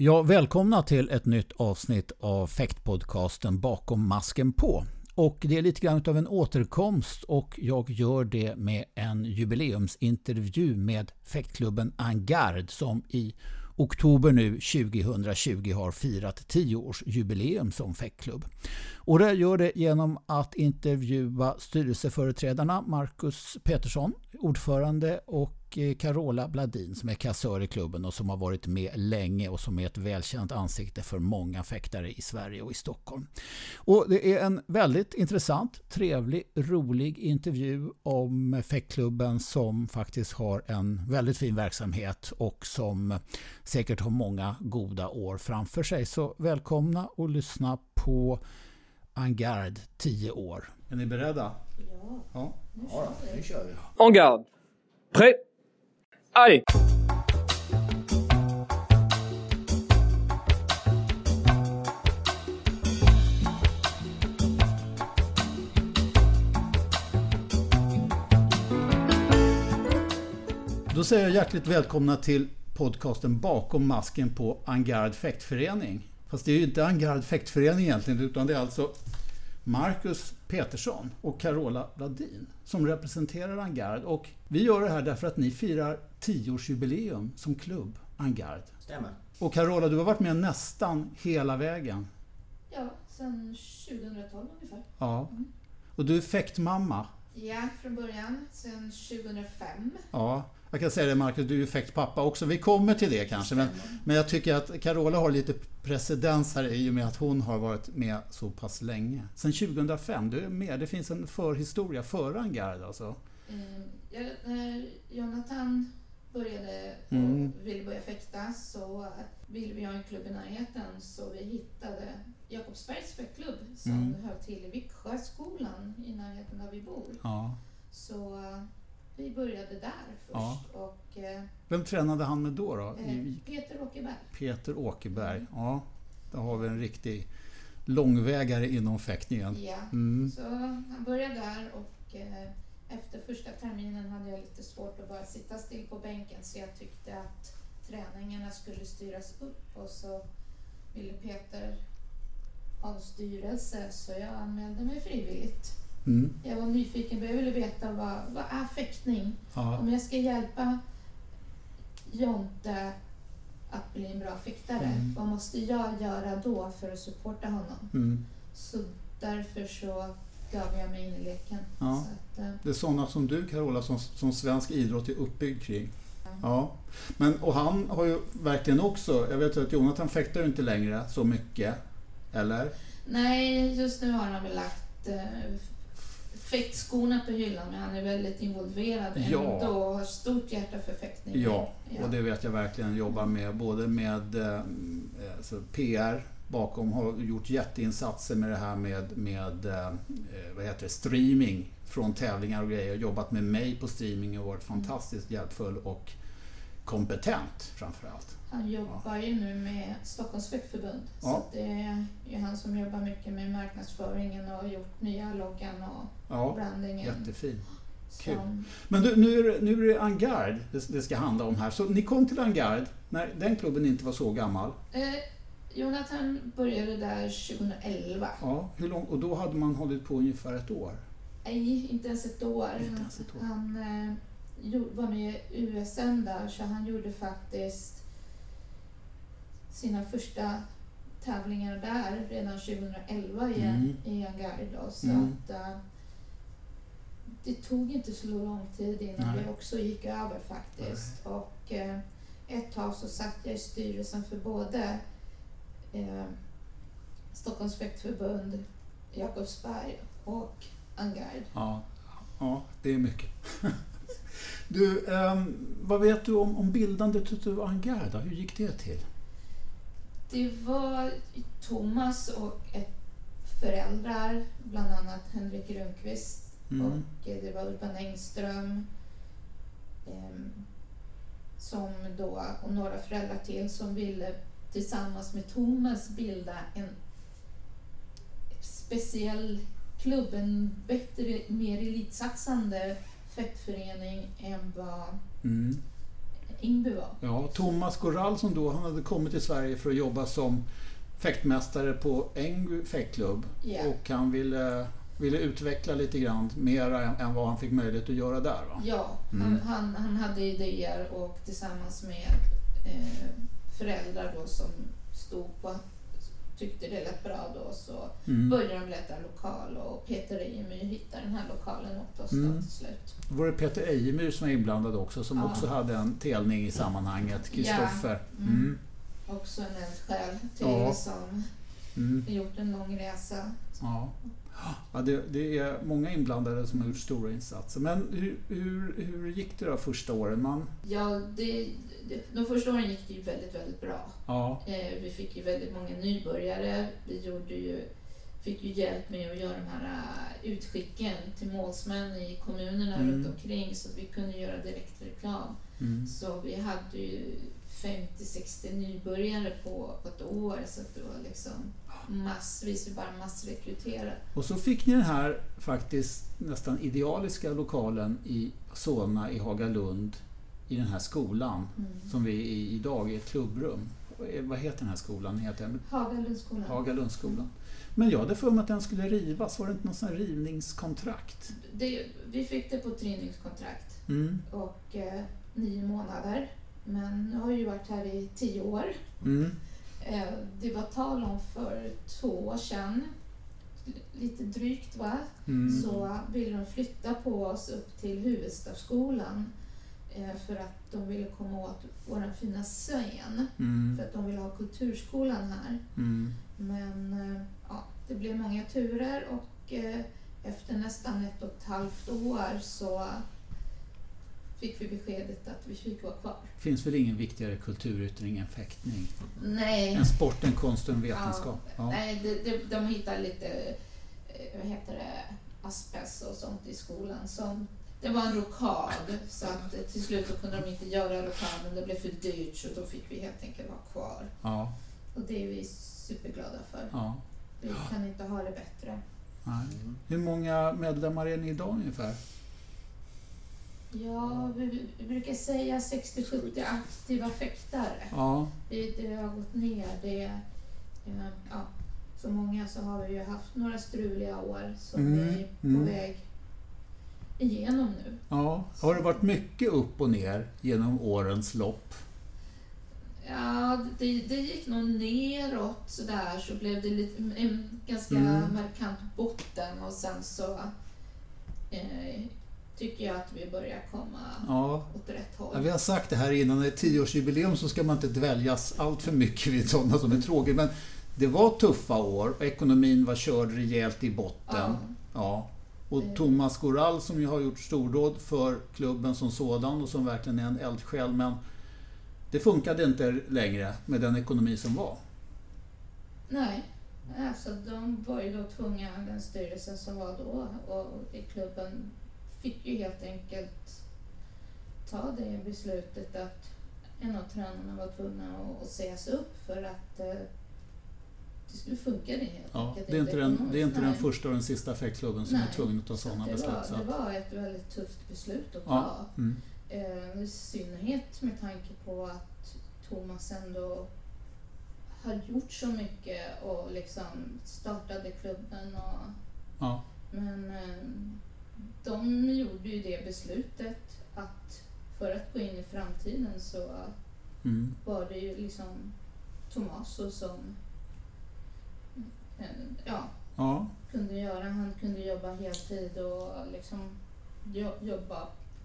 Ja, välkomna till ett nytt avsnitt av Fäktpodcasten Bakom masken på. Och det är lite grann av en återkomst och jag gör det med en jubileumsintervju med fäktklubben Angard som i oktober nu 2020 har firat 10-årsjubileum som fäktklubb. Och det gör det genom att intervjua styrelseföreträdarna Marcus Petersson, ordförande och Eh, Carola Bladin som är kassör i klubben och som har varit med länge och som är ett välkänt ansikte för många fäktare i Sverige och i Stockholm. Och det är en väldigt intressant, trevlig, rolig intervju om fäktklubben som faktiskt har en väldigt fin verksamhet och som säkert har många goda år framför sig. Så välkomna och lyssna på Angard 10 år. Är ni beredda? Ja. Ja, ja nu kör vi. En garde. Prêt arg! Då säger jag hjärtligt välkomna till podcasten Bakom masken på Angard fäktförening. Fast det är ju inte Angard fäktförening egentligen utan det är alltså Marcus Petersson och Carola Bladin som representerar Angard. Och vi gör det här därför att ni firar 10-årsjubileum som klubb, Angard. Stämmer. Och Carola, du har varit med nästan hela vägen. Ja, sedan 2012 ungefär. Ja. Och du är fäktmamma. Ja, från början. Sedan 2005. Ja. Jag kan säga det Marcus, du är ju fäktpappa också. Vi kommer till det kanske. Men, men jag tycker att Carola har lite precedens här i och med att hon har varit med så pass länge. Sen 2005, du är med. Det finns en förhistoria före Angard alltså. Ja, när Jonathan började och Mm. ville börja fäkta så ville vi ha en klubb i närheten så vi hittade Jakobsbergs fäktklubb som Mm. höll till Viksjöskolan i närheten där vi bor. Ja. Så eh, vi började där först. Ja. Och, eh, Vem tränade han med då? då? eh, Peter Åkerberg. Peter Åkerberg. Ja, där har vi en riktig långvägare inom fäktningen. Ja. Mm. Så han började där och efter första terminen hade jag lite svårt att bara sitta still på bänken så jag tyckte att träningarna skulle styras upp och så ville Peter ha en styrelse så jag anmälde mig frivilligt. Mm. Jag var nyfiken, jag ville veta vad, vad är fäktning? Ja. Om jag ska hjälpa Jonte att bli en bra fäktare, Mm. vad måste jag göra då för att supporta honom? Mm. Så därför så gav jag mig in i leken. Ja. Att, eh, Det är sådana som du Carola som, som svensk idrott är uppbyggd kring. Ja. Men, och han har ju verkligen också, jag vet att Jonathan fäktar ju inte längre så mycket. Eller? nej, just nu har han väl lagt eh, fäktskorna på hyllan men han är väldigt involverad Ja. ändå och har stort hjärta för fäktning. Ja, och det vet jag verkligen jobbar med. Både med eh, alltså PR bakom, har gjort jätteinsatser med det här med, med eh, vad heter det, streaming från tävlingar och grejer. Jobbat med mig på streaming och varit fantastiskt hjälpfull och kompetent framförallt. Han jobbar ju nu med Stockholms fäktförbund. Så Ja. det är ju han som jobbar mycket med marknadsföringen och har gjort nya loggan och Ja, brandingen. jättefin. kul. Som, Men du, nu, är det, nu är det Angard det, det ska handla om här. Så ni kom till Angard när den klubben inte var så gammal. eh, Jonathan började där 2011. Ja, hur lång, och då hade man hållit på ungefär ett år. Nej, inte ens ett år. Inte ens ett år. Han eh, gjorde- var med i USM där, så han gjorde faktiskt sina första tävlingar där redan 2011 i, Mm. i Angard. Då, så Mm. att, eh, det tog inte så lång tid innan Nej. vi också gick över faktiskt. Och eh, ett tag så satt jag i styrelsen för både eh, Stockholms fäktförbund, Jakobsberg och Angard. Ja, ja det är mycket. Du, ehm, vad vet du om, om bildandet av Angard? då? Hur gick det till? Det var Thomas och ett föräldrar, bland annat Henrik Rundqvist Mm. och eh, det var Urban Engström ehm, som då, och några föräldrar till som ville tillsammans med Thomas bilda en speciell klubb, en bättre, mer elitsatsande fäktförening än vad Mm. Ingby var. Ja, Thomas Gorall som då han hade kommit till Sverige för att jobba som fäktmästare på Ängby fäktklubb. Ja. Och han ville, ville utveckla lite grann mer än, än vad han fick möjlighet att göra där. Va? Ja, Mm. han, han, han hade idéer och tillsammans med eh, föräldrar då som stod på tyckte det lät bra då så Mm. började de leta lokal och Peter Ejemyr hittade den här lokalen åt oss Mm. till slut. Var det Peter Ejemyr som var inblandad också som Ja. också hade en telning i sammanhanget. Kristoffer. Ja. Mm. Mm. Också en eldsjäl till Ja. som Mm. gjort en lång resa. Ja. Ja, det, det är många inblandade som har gjort stora insatser. Men hur, hur, hur gick det då första åren? Man, Ja, det, det, de första åren gick det ju väldigt, väldigt bra. ja, Eh, vi fick ju väldigt många nybörjare. Vi gjorde ju, fick ju hjälp med att göra de här eh, utskicken till målsmän i kommunerna Mm. runt omkring så att vi kunde göra direktreklam. mm. Så vi hade ju 50-60 nybörjare på, på ett år så att det var liksom massvis, vi bara massrekryterade. Och så fick ni den här faktiskt nästan idealiska lokalen i Solna i Hagalund i den här skolan Mm. som vi i, idag är ett klubbrum. Eh, Vad heter den här skolan? Den heter Hagalundsskolan. Hagalundsskolan. Men jag hade för mig att den skulle rivas. Var det inte någon sån rivningskontrakt? Det, vi fick det på ett rivningskontrakt Mm. och eh, nio månader. Men nu har ju varit här i tio år. Mm. Eh, det var tal om för två år sedan, lite drygt va, Mm. så ville de flytta på oss upp till Huvudstadsskolan för att de ville komma åt vår fina scen. Mm. För att de ville ha kulturskolan här. Mm. Men eh, ja, det blev många turer och eh, efter nästan ett och ett halvt år så fick vi beskedet att vi fick vara kvar. finns väl ingen viktigare kulturyttring än fäktning? Nej, En sport, en konst och en vetenskap. Ja. nej det, det, de hittade lite, eh, vad heter det, asbest och sånt i skolan. Som, det var en rokad så att till slut så kunde de inte göra rokaden, det blev för dyrt så då fick vi helt enkelt vara kvar. Ja. Och det är vi superglada för. ja. Vi kan inte ha det bättre. Nej. Hur många medlemmar är ni idag ungefär? Ja, vi, vi brukar säga 60-70 aktiva fäktare. Ja. Det, det har gått ner. Det, eh, ja, så många så har vi ju haft några struliga år som Mm, vi är på mm. väg igenom nu. ja. Har det varit mycket upp och ner genom årens lopp? Ja, det, det gick nog neråt sådär så blev det lite, en ganska Mm. markant botten och sen så eh, tycker jag att vi börjar komma Ja. åt rätt håll. Ja, vi har sagt det här innan, ett tioårsjubileum så ska man inte dväljas allt för mycket vid sådana som är tråkiga. Men det var tuffa år och ekonomin var körd rejält i botten. Ja. Ja. Och Eh. Thomas Goral som ju har gjort stordåd för klubben som sådan och som verkligen är en eldsjäl. Men det funkade inte längre med den ekonomi som var. Nej, alltså de var ju då tvungna, den styrelsen som var då och i klubben fick ju helt enkelt ta det beslutet att en av tränarna var tvungna att, att sägas upp för att eh, det skulle funka det helt Ja, enkelt. det är inte den, det är inte den första och den sista fäktklubben som Nej. är tvungen att ta Så sådana det beslut. Var, Så det att, var ett väldigt tufft beslut att Ja. ta. mm. Eh, I synnerhet med tanke på att Thomas ändå har gjort så mycket och liksom startade klubben. Och, ja. men eh, de gjorde ju det beslutet att för att gå in i framtiden så Mm. var det ju liksom Tomaso som ja, ja. kunde göra. Han kunde jobba heltid och liksom jo- jobba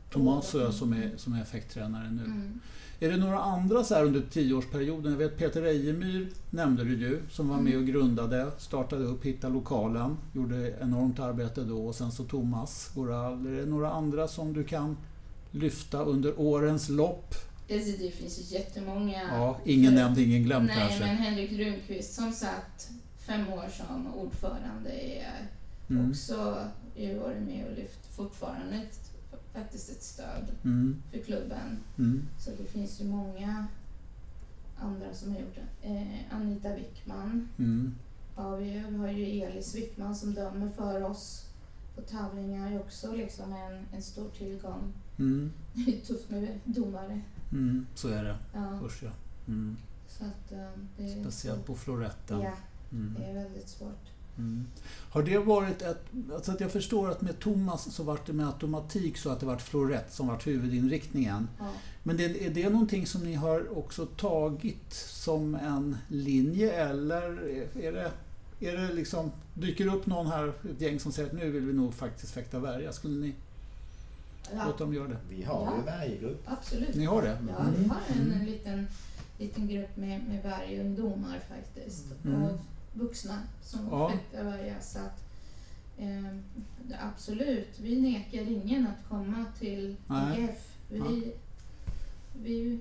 på- Thomas Ö som är, som är effekttränare nu. Mm. Är det några andra så här under tioårsperioden? Jag vet Peter Ejemyr nämnde du ju, som var med och grundade, startade upp, hittade lokalen, gjorde enormt arbete då och sen så Thomas Goral. Är det några andra som du kan lyfta under årens lopp? Alltså, det finns ju jättemånga. Ja, ingen nämnd, ingen glömd Nej, kanske. men Henrik Runqvist som satt fem år som ordförande är Mm. också är varit med och lyft fortfarande ett, faktiskt ett stöd Mm. för klubben. Mm. Så det finns ju många andra som har gjort det. Eh, Anita Wickman. Mm. Ja, vi, vi har ju Elis Wickman som dömer för oss på tävlingar är också liksom en, en stor tillgång. Mm. Det är tufft med domare. Mm, så är det. Ja, Usch ja. Mm. så att eh, det är Speciellt på floretten. Ja, Mm. det är väldigt svårt. Mm. Har det varit ett... Alltså att jag förstår att med Thomas så var det med automatik så att det var florett som var huvudinriktningen. Ja. Men det, är det någonting som ni har också tagit som en linje eller är det, är det liksom, dyker upp någon här, ett gäng som säger att nu vill vi nog faktiskt fäkta värja? Skulle ni Ja, låta dem göra det? Vi har Ja. ju varje grupp. absolut. Ni har det? Ja, vi har en, Mm. en liten, liten grupp med, med vargungdomar faktiskt. Mm. Och vuxna som Ja. fäktar vargar. Så att, eh, absolut, vi nekar ingen att komma till. IF. Vi, Ja. vi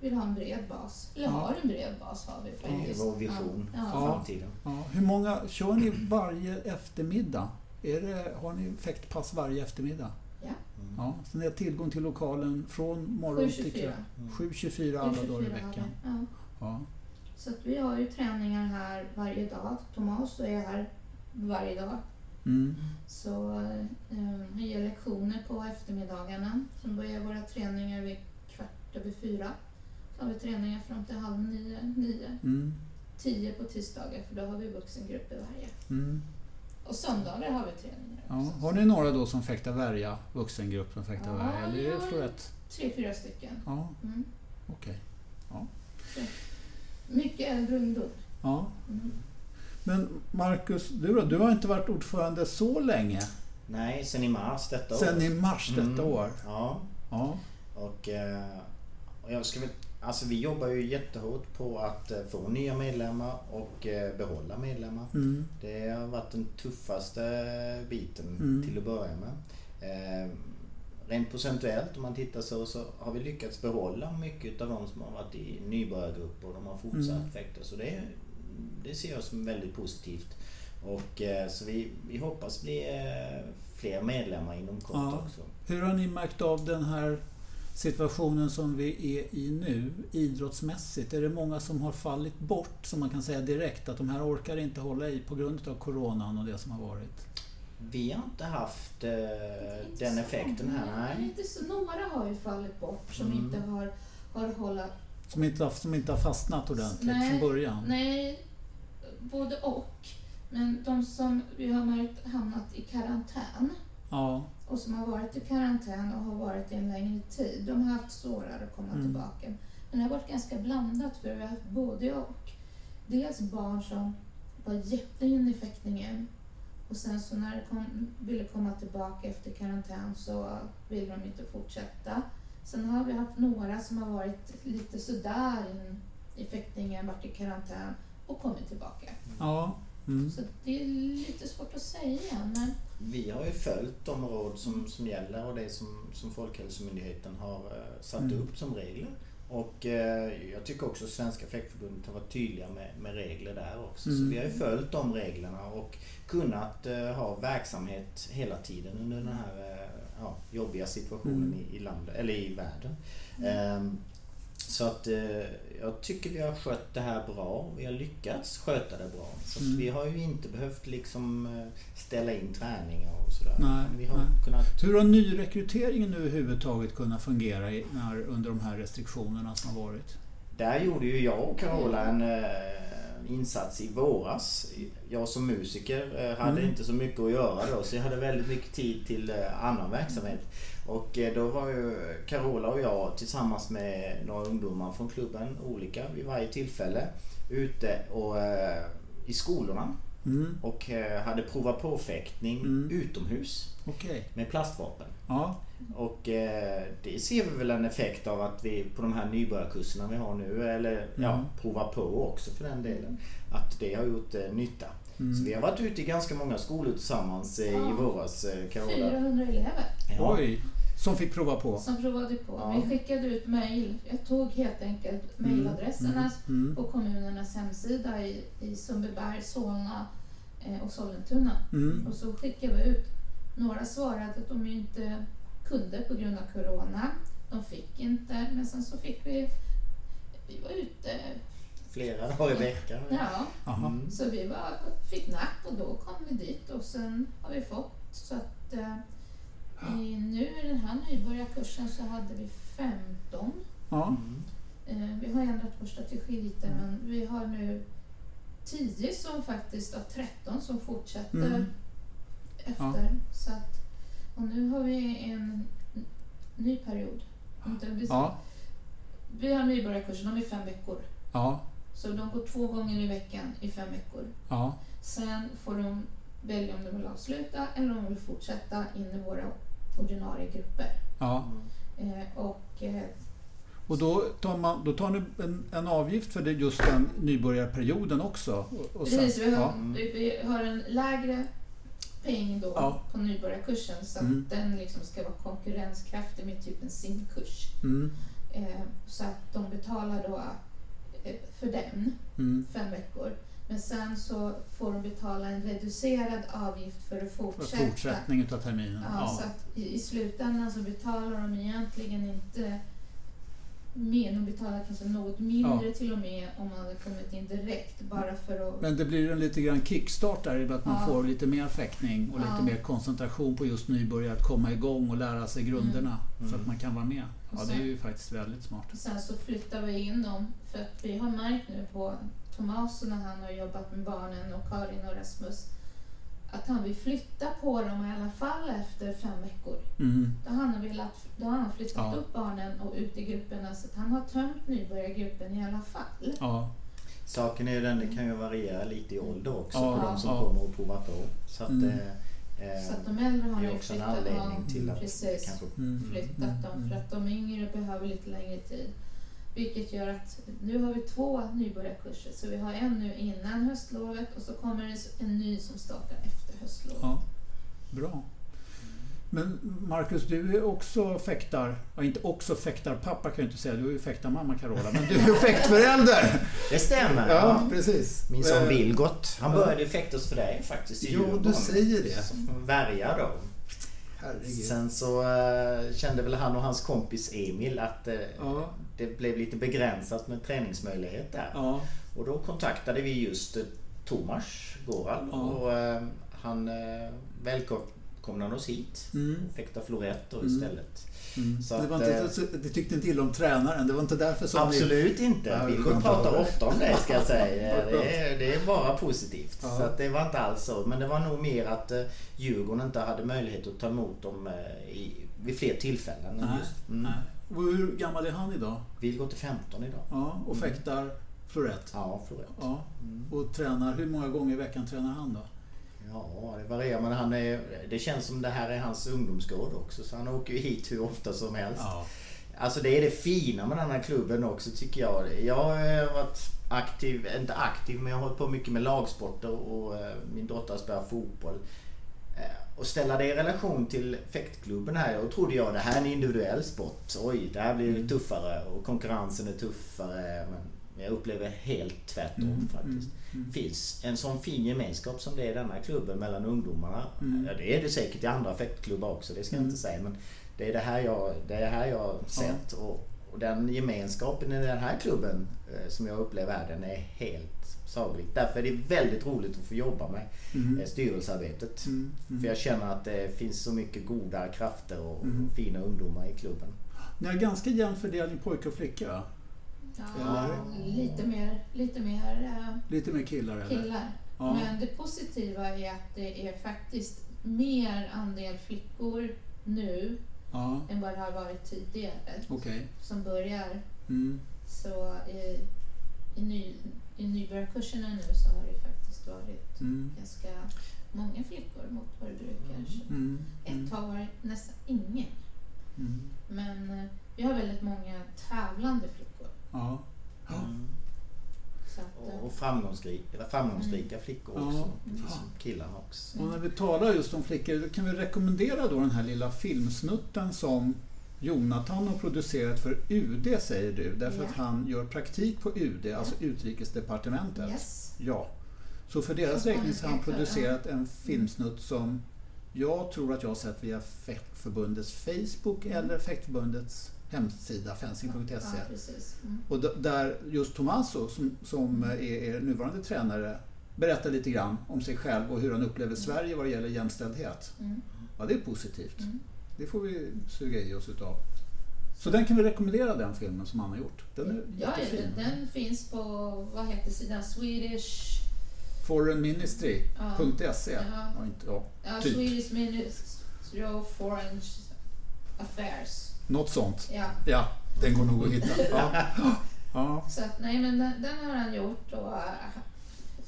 vill ha en bred bas. Eller Ja. har en bred bas har vi Det är faktiskt. vår vision Ja. för Ja. framtiden. Ja. Hur många kör ni varje eftermiddag? Är det, har ni fäktpass varje eftermiddag? Mm. Ja, så ni har tillgång till lokalen från morgon till 7.24. kväll? 7.24 alla dagar i 7.24 har vi. veckan? Ja. Ja. Så att vi har ju träningar här varje dag. Thomas är här varje dag. Mm. Så eh, vi ger lektioner på eftermiddagarna. Sen börjar våra träningar vid kvart över fyra. Så har vi träningar fram till halv nio, nio. Mm. Tio på tisdagar för då har vi vuxengrupp i varje. Mm. Och söndagar har vi träningar Ja. också. Har ni några då som fäktar värja, vuxengruppen fäktar Ja, värja, eller är det ja. Tre, fyra stycken. Ja, Mm. okej. Mycket äldre ungdom. Ja. Mm. Men Marcus, du då? Du har inte varit ordförande så länge? Nej, sen i mars detta år. Sen i mars detta Mm. år? Ja, Ja. och, eh, och jag ska väl, alltså vi jobbar ju jättehårt på att eh, få nya medlemmar och eh, behålla medlemmar. Mm. Det har varit den tuffaste biten Mm. till att börja med. Rent procentuellt om man tittar så, så har vi lyckats behålla mycket av de som har varit i nybörjargrupper och de har fortsatt Mm. fäkta. Så det, det ser jag som väldigt positivt. Och, eh, så vi, vi hoppas bli eh, fler medlemmar inom kort Ja. också. Hur har ni märkt av den här situationen som vi är i nu idrottsmässigt? Är det många som har fallit bort som man kan säga direkt att de här orkar inte hålla i på grund av coronan och det som har varit? Vi har inte haft eh, den effekten här. Nej. Inte så, några har ju fallit bort som Mm. inte har, har hållit Som inte, har- som inte har fastnat ordentligt Nej, från början? Nej, både och. Men de som vi har märkt hamnat i karantän Ja. och som har varit i karantän och har varit i en längre tid, de har haft svårare att komma Mm. tillbaka. Men det har varit ganska blandat för vi har haft både och. Dels barn som var jätteinne i fäktningen och sen så när de kom, ville komma tillbaka efter karantän så ville de inte fortsätta. Sen har vi haft några som har varit lite sådär in i fäktningen, varit i karantän och kommit tillbaka. ja. Mm. Så det är lite svårt att säga men Vi har ju följt de råd som, som gäller och det som, som Folkhälsomyndigheten har eh, satt Mm. upp som regler. Och eh, jag tycker också Svenska Fäktförbundet har varit tydliga med, med regler där också. Mm. Så vi har ju följt de reglerna och kunnat eh, ha verksamhet hela tiden under den här eh, ja, jobbiga situationen Mm. i, i landet, eller i världen. Ehm, så att eh, jag tycker vi har skött det här bra. Vi har lyckats sköta det bra. Så Mm. vi har ju inte behövt liksom eh, ställa in träningar och sådär. Nej, vi har kunnat... Hur har nyrekryteringen överhuvudtaget kunnat fungera i, när, under de här restriktionerna som har varit? Där gjorde ju jag och Carola en eh, insats i våras. Jag som musiker eh, hade Mm. inte så mycket att göra då så jag hade väldigt mycket tid till eh, annan verksamhet. Och eh, då var ju Carola och jag tillsammans med några ungdomar från klubben, olika vid varje tillfälle, ute och, eh, i skolorna Mm. och eh, hade provat på fäktning Mm. utomhus Okej. med plastvapen. Ja. Och eh, det ser vi väl en effekt av att vi på de här nybörjarkurserna vi har nu, eller ja, Mm. prova på också för den delen, att det har gjort eh, nytta. Mm. Så vi har varit ute i ganska många skolor tillsammans eh, i Ja. våras, eh, Carola. 400 elever Ja. Oj. Som fick prova på? som provade på. Ja. Vi skickade ut mejl. Jag tog helt enkelt mejladresserna Mm. på kommunernas hemsida i, i Sundbyberg, Solna eh, och Sollentuna. Mm. Och så skickade vi ut. Några svarade att de inte kunde på grund av Corona. De fick inte, men sen så fick vi... Vi var ute, Flera dagar i veckan. ja, Aha. Mm. så vi var, fick napp och då kom vi dit och sen har vi fått så att eh, i, nu i den här nybörjarkursen så hade vi 15. Ja. Mm. Eh, Vi har ändrat vår strategi lite men vi har nu 10 som faktiskt av 13 som fortsätter Mm. efter. Så att, och nu har vi en ny period. Inte- det- Ja. Vi har nybörjarkursen, de är fem veckor. Ja. Så de går två gånger i veckan i fem veckor. Ja. Sen får de välja om de vill avsluta eller om de vill fortsätta in i våra ordinarie grupper. ja. Eh, och eh, Och då tar, man, då tar ni en, en avgift för det just den nybörjarperioden också? Och, och sen- precis, vi har, ja. vi, har en lägre peng då Ja. på nybörjarkursen så att Mm. den liksom ska vara konkurrenskraftig med typ en simkurs. Mm. Eh, så att de betalar då för den Mm. fem veckor. Men sen så får de betala en reducerad avgift för att För fortsätta. fortsättning av terminen? Ja, Så att i, i slutändan så betalar de egentligen inte mer. De betalar kanske något mindre till och med om man hade kommit in direkt bara för att... Men det blir en lite grann kickstart där i att man Ja. får lite mer fäktning och lite Ja. mer koncentration på just nybörjare att komma igång och lära sig grunderna Mm. så att man kan vara med. Ja, Och det är sen- ju faktiskt väldigt smart. Sen så flyttar vi in dem för att vi har märkt nu på Thomas när han har jobbat med barnen och Karin och Rasmus att han vill flytta på dem i alla fall efter fem veckor. Mm. Då har han, velat, då har han flyttat Ja. upp barnen och ut i grupperna så att han har tömt nybörjargruppen i alla fall. Ja. Saken är ju den, det kan ju variera lite i ålder också Ja, på de som ja. kommer och provar på. Så att, Mm. eh, eh, Så att de äldre har ju också en flyttat, anledning till att precis. kanske Mm. flyttat Mm. dem Mm. för att de yngre behöver lite längre tid. Vilket gör att nu har vi två nybörjarkurser. Så vi har en nu innan höstlovet och så kommer det en ny som startar efter höstlovet. Ja. Bra. Men Marcus, du är också fäktar... Ja, inte också fäktarpappa kan jag inte säga. Du är ju fäktarmamma Carola. Men du är ju fäktförälder! Det stämmer. Ja, precis. Min son Eh, Vilgot, han ja. började ju fäktas för dig faktiskt i Ja, du säger det. Som värja då. Herregud. Sen så eh, kände väl han och hans kompis Emil att eh, Ja. Det blev lite begränsat med träningsmöjlighet där. Ja. Och då kontaktade vi just eh, Tomas Goral Ja. och eh, han eh, välkomnade oss hit. Mm. och Fäkta florett då Mm. istället. Mm. Så det var att, inte, eh, så, du tyckte inte illa om tränaren. Det var inte därför som. Absolut inte. Vilgot skönt att pratar ofta om det ska jag säga. Det är, det är bara positivt. Ja. Så det var inte alls så. Men det var nog mer att Djurgården inte hade möjlighet att ta emot dem i, vid fler tillfällen. Nej, Just. Mm. nej. Och hur gammal är han idag? Vilgot är 15 idag. Ja, och Mm. fäktar florett. Ja, florett. Ja. Mm. Och tränar, hur många gånger i veckan tränar han då? Ja, det varierar. Men han är, det känns som det här är hans ungdomsgård också. Så han åker ju hit hur ofta som helst. Ja. Alltså det är det fina med den här klubben också tycker jag. Jag har varit aktiv, inte aktiv men jag har hållit på mycket med lagsporter och eh, min dotter har spelat fotboll. Och ställa det i relation till fäktklubben här. Då trodde jag det här är en individuell sport. Oj, det här blir Mm. tuffare och konkurrensen är tuffare. Men jag upplever helt tvärtom Mm, faktiskt. mm, finns en sån fin gemenskap som det är i den här klubben mellan ungdomarna. Mm. Ja, det är det säkert i andra fäktklubbar också, det ska jag Mm. inte säga. Men det är det här jag, det är här jag har sett. Och, och den gemenskapen i den här klubben eh, som jag upplever här, den är helt sagolikt. Därför är det väldigt roligt att få jobba med Mm. eh, styrelsearbetet. Mm. Mm. För jag känner att det finns så mycket goda krafter och, Mm. och fina ungdomar i klubben. Ni har ganska jämn fördelning pojkar och flickor? Ja, Eller? lite mer, lite mer eh, Lite mer killar eller? killar. Ja. Men det positiva är att det är faktiskt mer andel flickor nu Ja, än vad det har varit tidigare okej. som börjar. Mm. Så i, i, ny, i nybörjarkurserna nu så har det faktiskt varit Mm. ganska många flickor mot vad det brukar. Så Mm. Ett har varit nästan ingen. Mm. Men eh, vi har väldigt många tävlande flickor. Ja. Mm. Att, eh, Och framgångsrika, framgångsrika flickor också. Precis Ja. som killarna också. Och när vi talar just om flickor, kan vi rekommendera då den här lilla filmsnutten som Jonathan har producerat för UD säger du, därför Ja. att han gör praktik på UD, alltså Utrikesdepartementet. yes. Ja. Så för deras räkning så har han producerat en filmsnutt som jag tror att jag har sett via Fäktförbundets Facebook Mm. eller Fäktförbundets hemsida fencing.se. Ja. Mm. Och där just Tomaso som, som är er nuvarande tränare berättar lite grann om sig själv och hur han upplever Sverige vad det gäller jämställdhet. Mm. Ja, det är positivt. Det får vi suga i oss utav. Så den kan vi rekommendera den filmen som han har gjort. Den är Ja, jättefin. den, den finns på, vad heter sidan, Swedish... Foreignministry.se. Ja. Ja, inte, ja, Ja, Typ. Swedish Ministry of Foreign Affairs. något sånt. Ja, Ja, den går nog att hitta. Ja. Ja. så att nej men den, den har han gjort och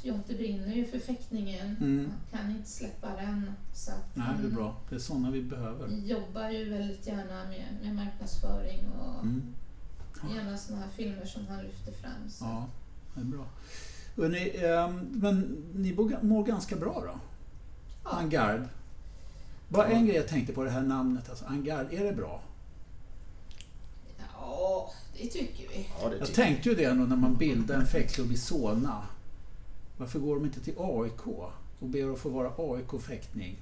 Jonte brinner ju för fäktningen. Mm. Han kan inte släppa den. Så att Nej, det är bra. Det är sådana vi behöver. jobbar ju väldigt gärna med, med marknadsföring och Mm. gärna sådana här filmer som han lyfter fram. Så. Ja, det är bra. Hörrni, ehm, men ni mår- ganska bra då? Ja. Angard. Bara en grej jag tänkte på det här namnet. Alltså, Angard, är det bra? ja, det tycker vi. Ja, det Jag tycker tänkte ju det när man bildar en fäktklubb i Solna. Varför går de inte till AIK och ber att få vara AIK-fäktning?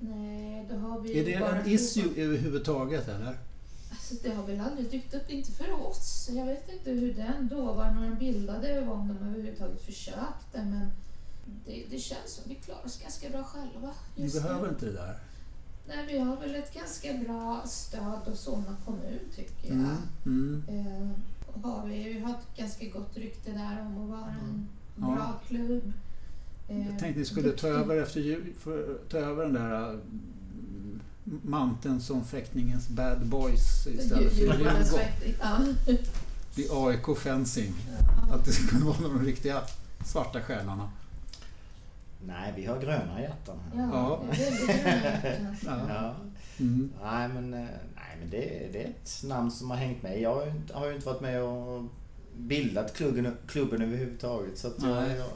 Nej, då har vi Är det bara en fotboll. issue överhuvudtaget eller? Alltså det har väl aldrig dykt upp, inte för oss. Jag vet inte hur den då var när de bildade och om de överhuvudtaget försökte men det, det känns som vi klarar oss ganska bra själva. Ni just nu. behöver inte det där. Nej, vi har väl ett ganska bra stöd av Solna kommun tycker jag. Mm, mm. Eh, har vi, vi har ett ganska gott rykte där om att vara en Ja. Bra klubb. Eh, Jag tänkte ni skulle ta över, efter, ta över den där mm, manteln som fäktningens bad boys istället för Djurgården. Vid AIK Fencing. Att det kunna vara de riktiga svarta själarna. Nej, vi har gröna hjärtan här. Ja. Ja. Ja. Mm. Nej, men, eh, nej, men det, det är ett namn som har hängt med. Jag har ju inte, har ju inte varit med och bildat klubben, klubben överhuvudtaget. Så att jag, jag,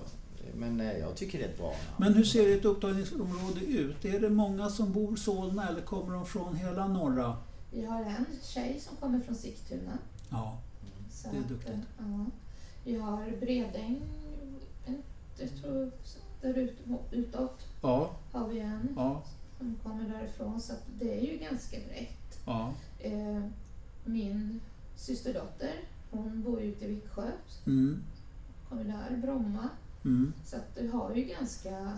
men eh, jag tycker det är ett bra namn. Men hur ser ert upptagningsområde ut? Är det många som bor i Solna eller kommer de från hela norra? Vi har en tjej som kommer från Sigtuna. Ja, Så Det är att, duktigt. eh, Ja. Vi har Bredäng, en, jag tror, där ut, utåt ja, har vi en ja, som kommer därifrån. Så att det är ju ganska brett. ja. Eh, min systerdotter, hon bor ju ute i Viksjö. Mm, Kommer där, Bromma. mm. Så att du har ju ganska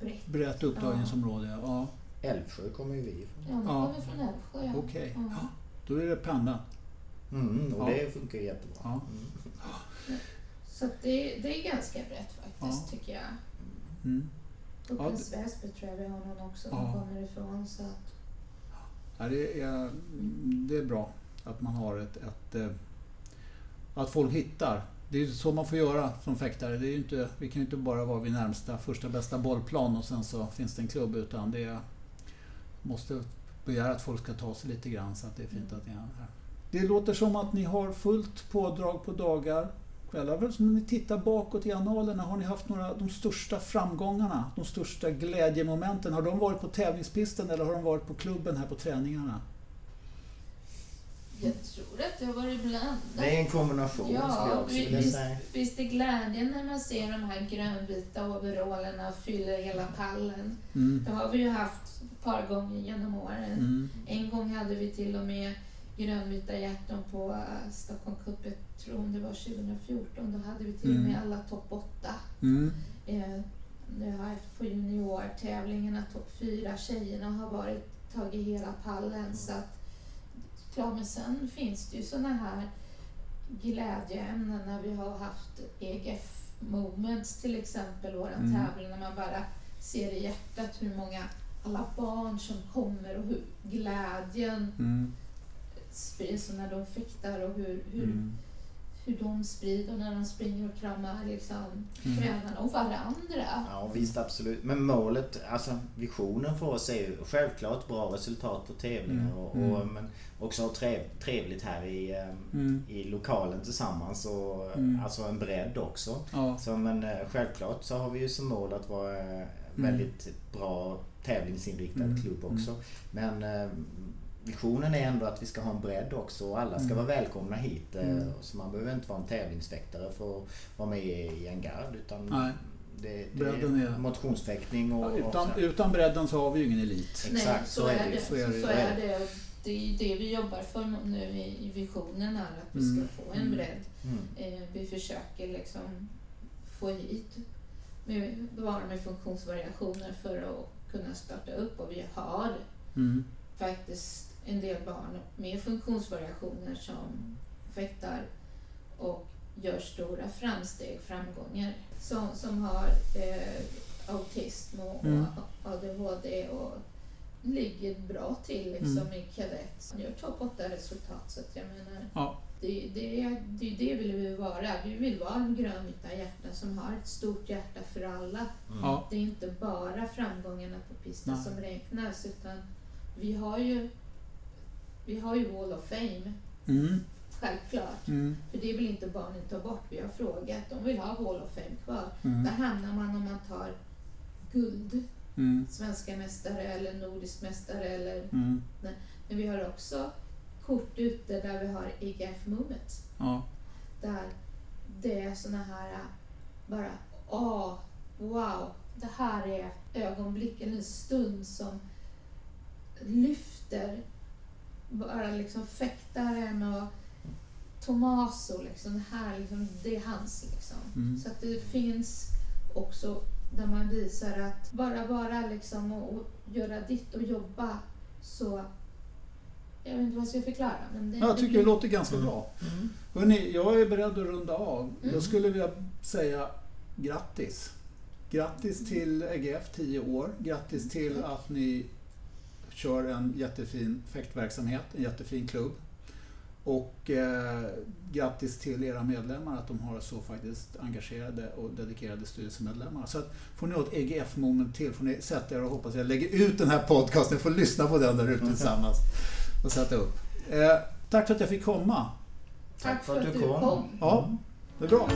brett. Brett upptagningsområde, ja. Älvsjö kommer ju vi ifrån. Ja, de Ja. kommer från Älvsjö. Ja. Okej. Ja. Ja, Då är det pendeln. Mm, och Ja. det funkar ju jättebra. Ja. Mm. Så det, det är ganska brett faktiskt Ja. tycker jag. Mm. Upplands Väsby tror jag vi har någon också som Ja. kommer ifrån. Så att, Ja, det, är, det är bra att man har ett, ett eh, att folk hittar. Det är så man får göra som fäktare. Det är inte, vi kan ju inte bara vara vid närmsta första bästa bollplan och sen så finns det en klubb utan det är, måste begära att folk ska ta sig lite grann så att det är fint att ni är här. Det låter som att ni har fullt pådrag på dagar, kvällar. Väl Som ni tittar bakåt i annalerna, har ni haft några de största framgångarna, de största glädjemomenten? Har de varit på tävlingspisten eller har de varit på klubben här på träningarna? Jag tror att det har varit blandat. Det är en kombination skulle jag Ja, också vi- vilja visst, säga. visst är glädjen när man ser de här grönvita overallerna fylla hela pallen. Mm. Det har vi ju haft ett par gånger genom åren. Mm. En gång hade vi till och med grönvita hjärtan på eh, Stockholm Cup, jag tror om det var 2014. Då hade vi till och med Mm. alla topp 8. Mm. Eh, nu har jag på juniortävlingarna topp fyra tjejerna har varit, tagit hela pallen. Så att, klart, men sen finns det ju sådana här glädjeämnen när vi har haft EGF Moments till exempel, våran Mm. tävling, när man bara ser i hjärtat hur många alla barn som kommer och hur glädjen Mm. sprids när de fäktar och hur, hur, Mm. Hur de sprider när de springer och kramar liksom, Mm. tränarna och varandra. Ja visst absolut. Men målet, alltså visionen för oss är ju självklart bra resultat på tävlingar Mm, och, mm. och men också ha trev, trevligt här i, eh, Mm. i lokalen tillsammans och Mm. alltså en bredd också. Ja. Så men eh, självklart så har vi ju som mål att vara eh, väldigt bra tävlingsinriktad Mm, klubb också. Men eh, visionen är ändå att vi ska ha en bredd också och alla ska Mm. vara välkomna hit. eh, Mm. Så man behöver inte vara en tävlingsfäktare för att vara med i en gard utan Nej. det, det Bredden är är- motionsfäktning och, Ja, och utan, här. utan bredden så har vi ju ingen elit. Exakt, Nej, så så, är det. det. Så är det. Så är det. Och det är det vi jobbar för nu i, visionen är att vi Mm. ska få en Mm. bredd. Mm. Eh, vi försöker liksom få hit med, barn med funktionsvariationer för att kunna starta upp och vi har Mm. faktiskt en del barn med funktionsvariationer som fäktar och gör stora framsteg, framgångar. Som, som har eh, autism och, Mm. ADHD och ligger bra till liksom Mm. i kadett. Han gör topp 8 resultat så att jag menar Ja. det, det, är- det, är det vill vi vara. Vi vill vara en grönvita hjärta som har ett stort hjärta för alla. Ja. Det är inte bara framgångarna på pisten som räknas utan vi har ju vi har ju Wall of Fame, Mm. självklart. Mm. För det vill inte barnen ta bort. Vi har frågat. De vill ha Wall of Fame kvar. Mm. Där hamnar man om man tar guld, Mm. svenska mästare eller nordisk mästare. Eller, Mm. men vi har också kort ute där vi har IGF Moment. Ja. Där det är såna här äh, bara, åh, wow, det här är ögonblick eller en stund som lyfter bara liksom fäktaren och Tomaso liksom, det här liksom, det är hans liksom. Mm. Så att det finns också där man visar att bara vara liksom och, och göra ditt och jobba så jag vet inte vad jag ska förklara. Men det, Jag tycker det blir- låter ganska bra. Mm. Hörrni, jag är beredd att runda av. Mm. Jag skulle vilja säga grattis. Grattis till EGF 10 år. Grattis till att ni kör en jättefin fäktverksamhet, en jättefin klubb. Och eh, grattis till era medlemmar att de har så faktiskt engagerade och dedikerade styrelsemedlemmar. Så att får ni något EGF-moment till får ni sätta er och hoppas jag lägger ut den här podcasten. får lyssna på den där ute tillsammans och sätta upp. Eh, tack för att jag fick komma. Tack för att du kom. Ja, det är bra.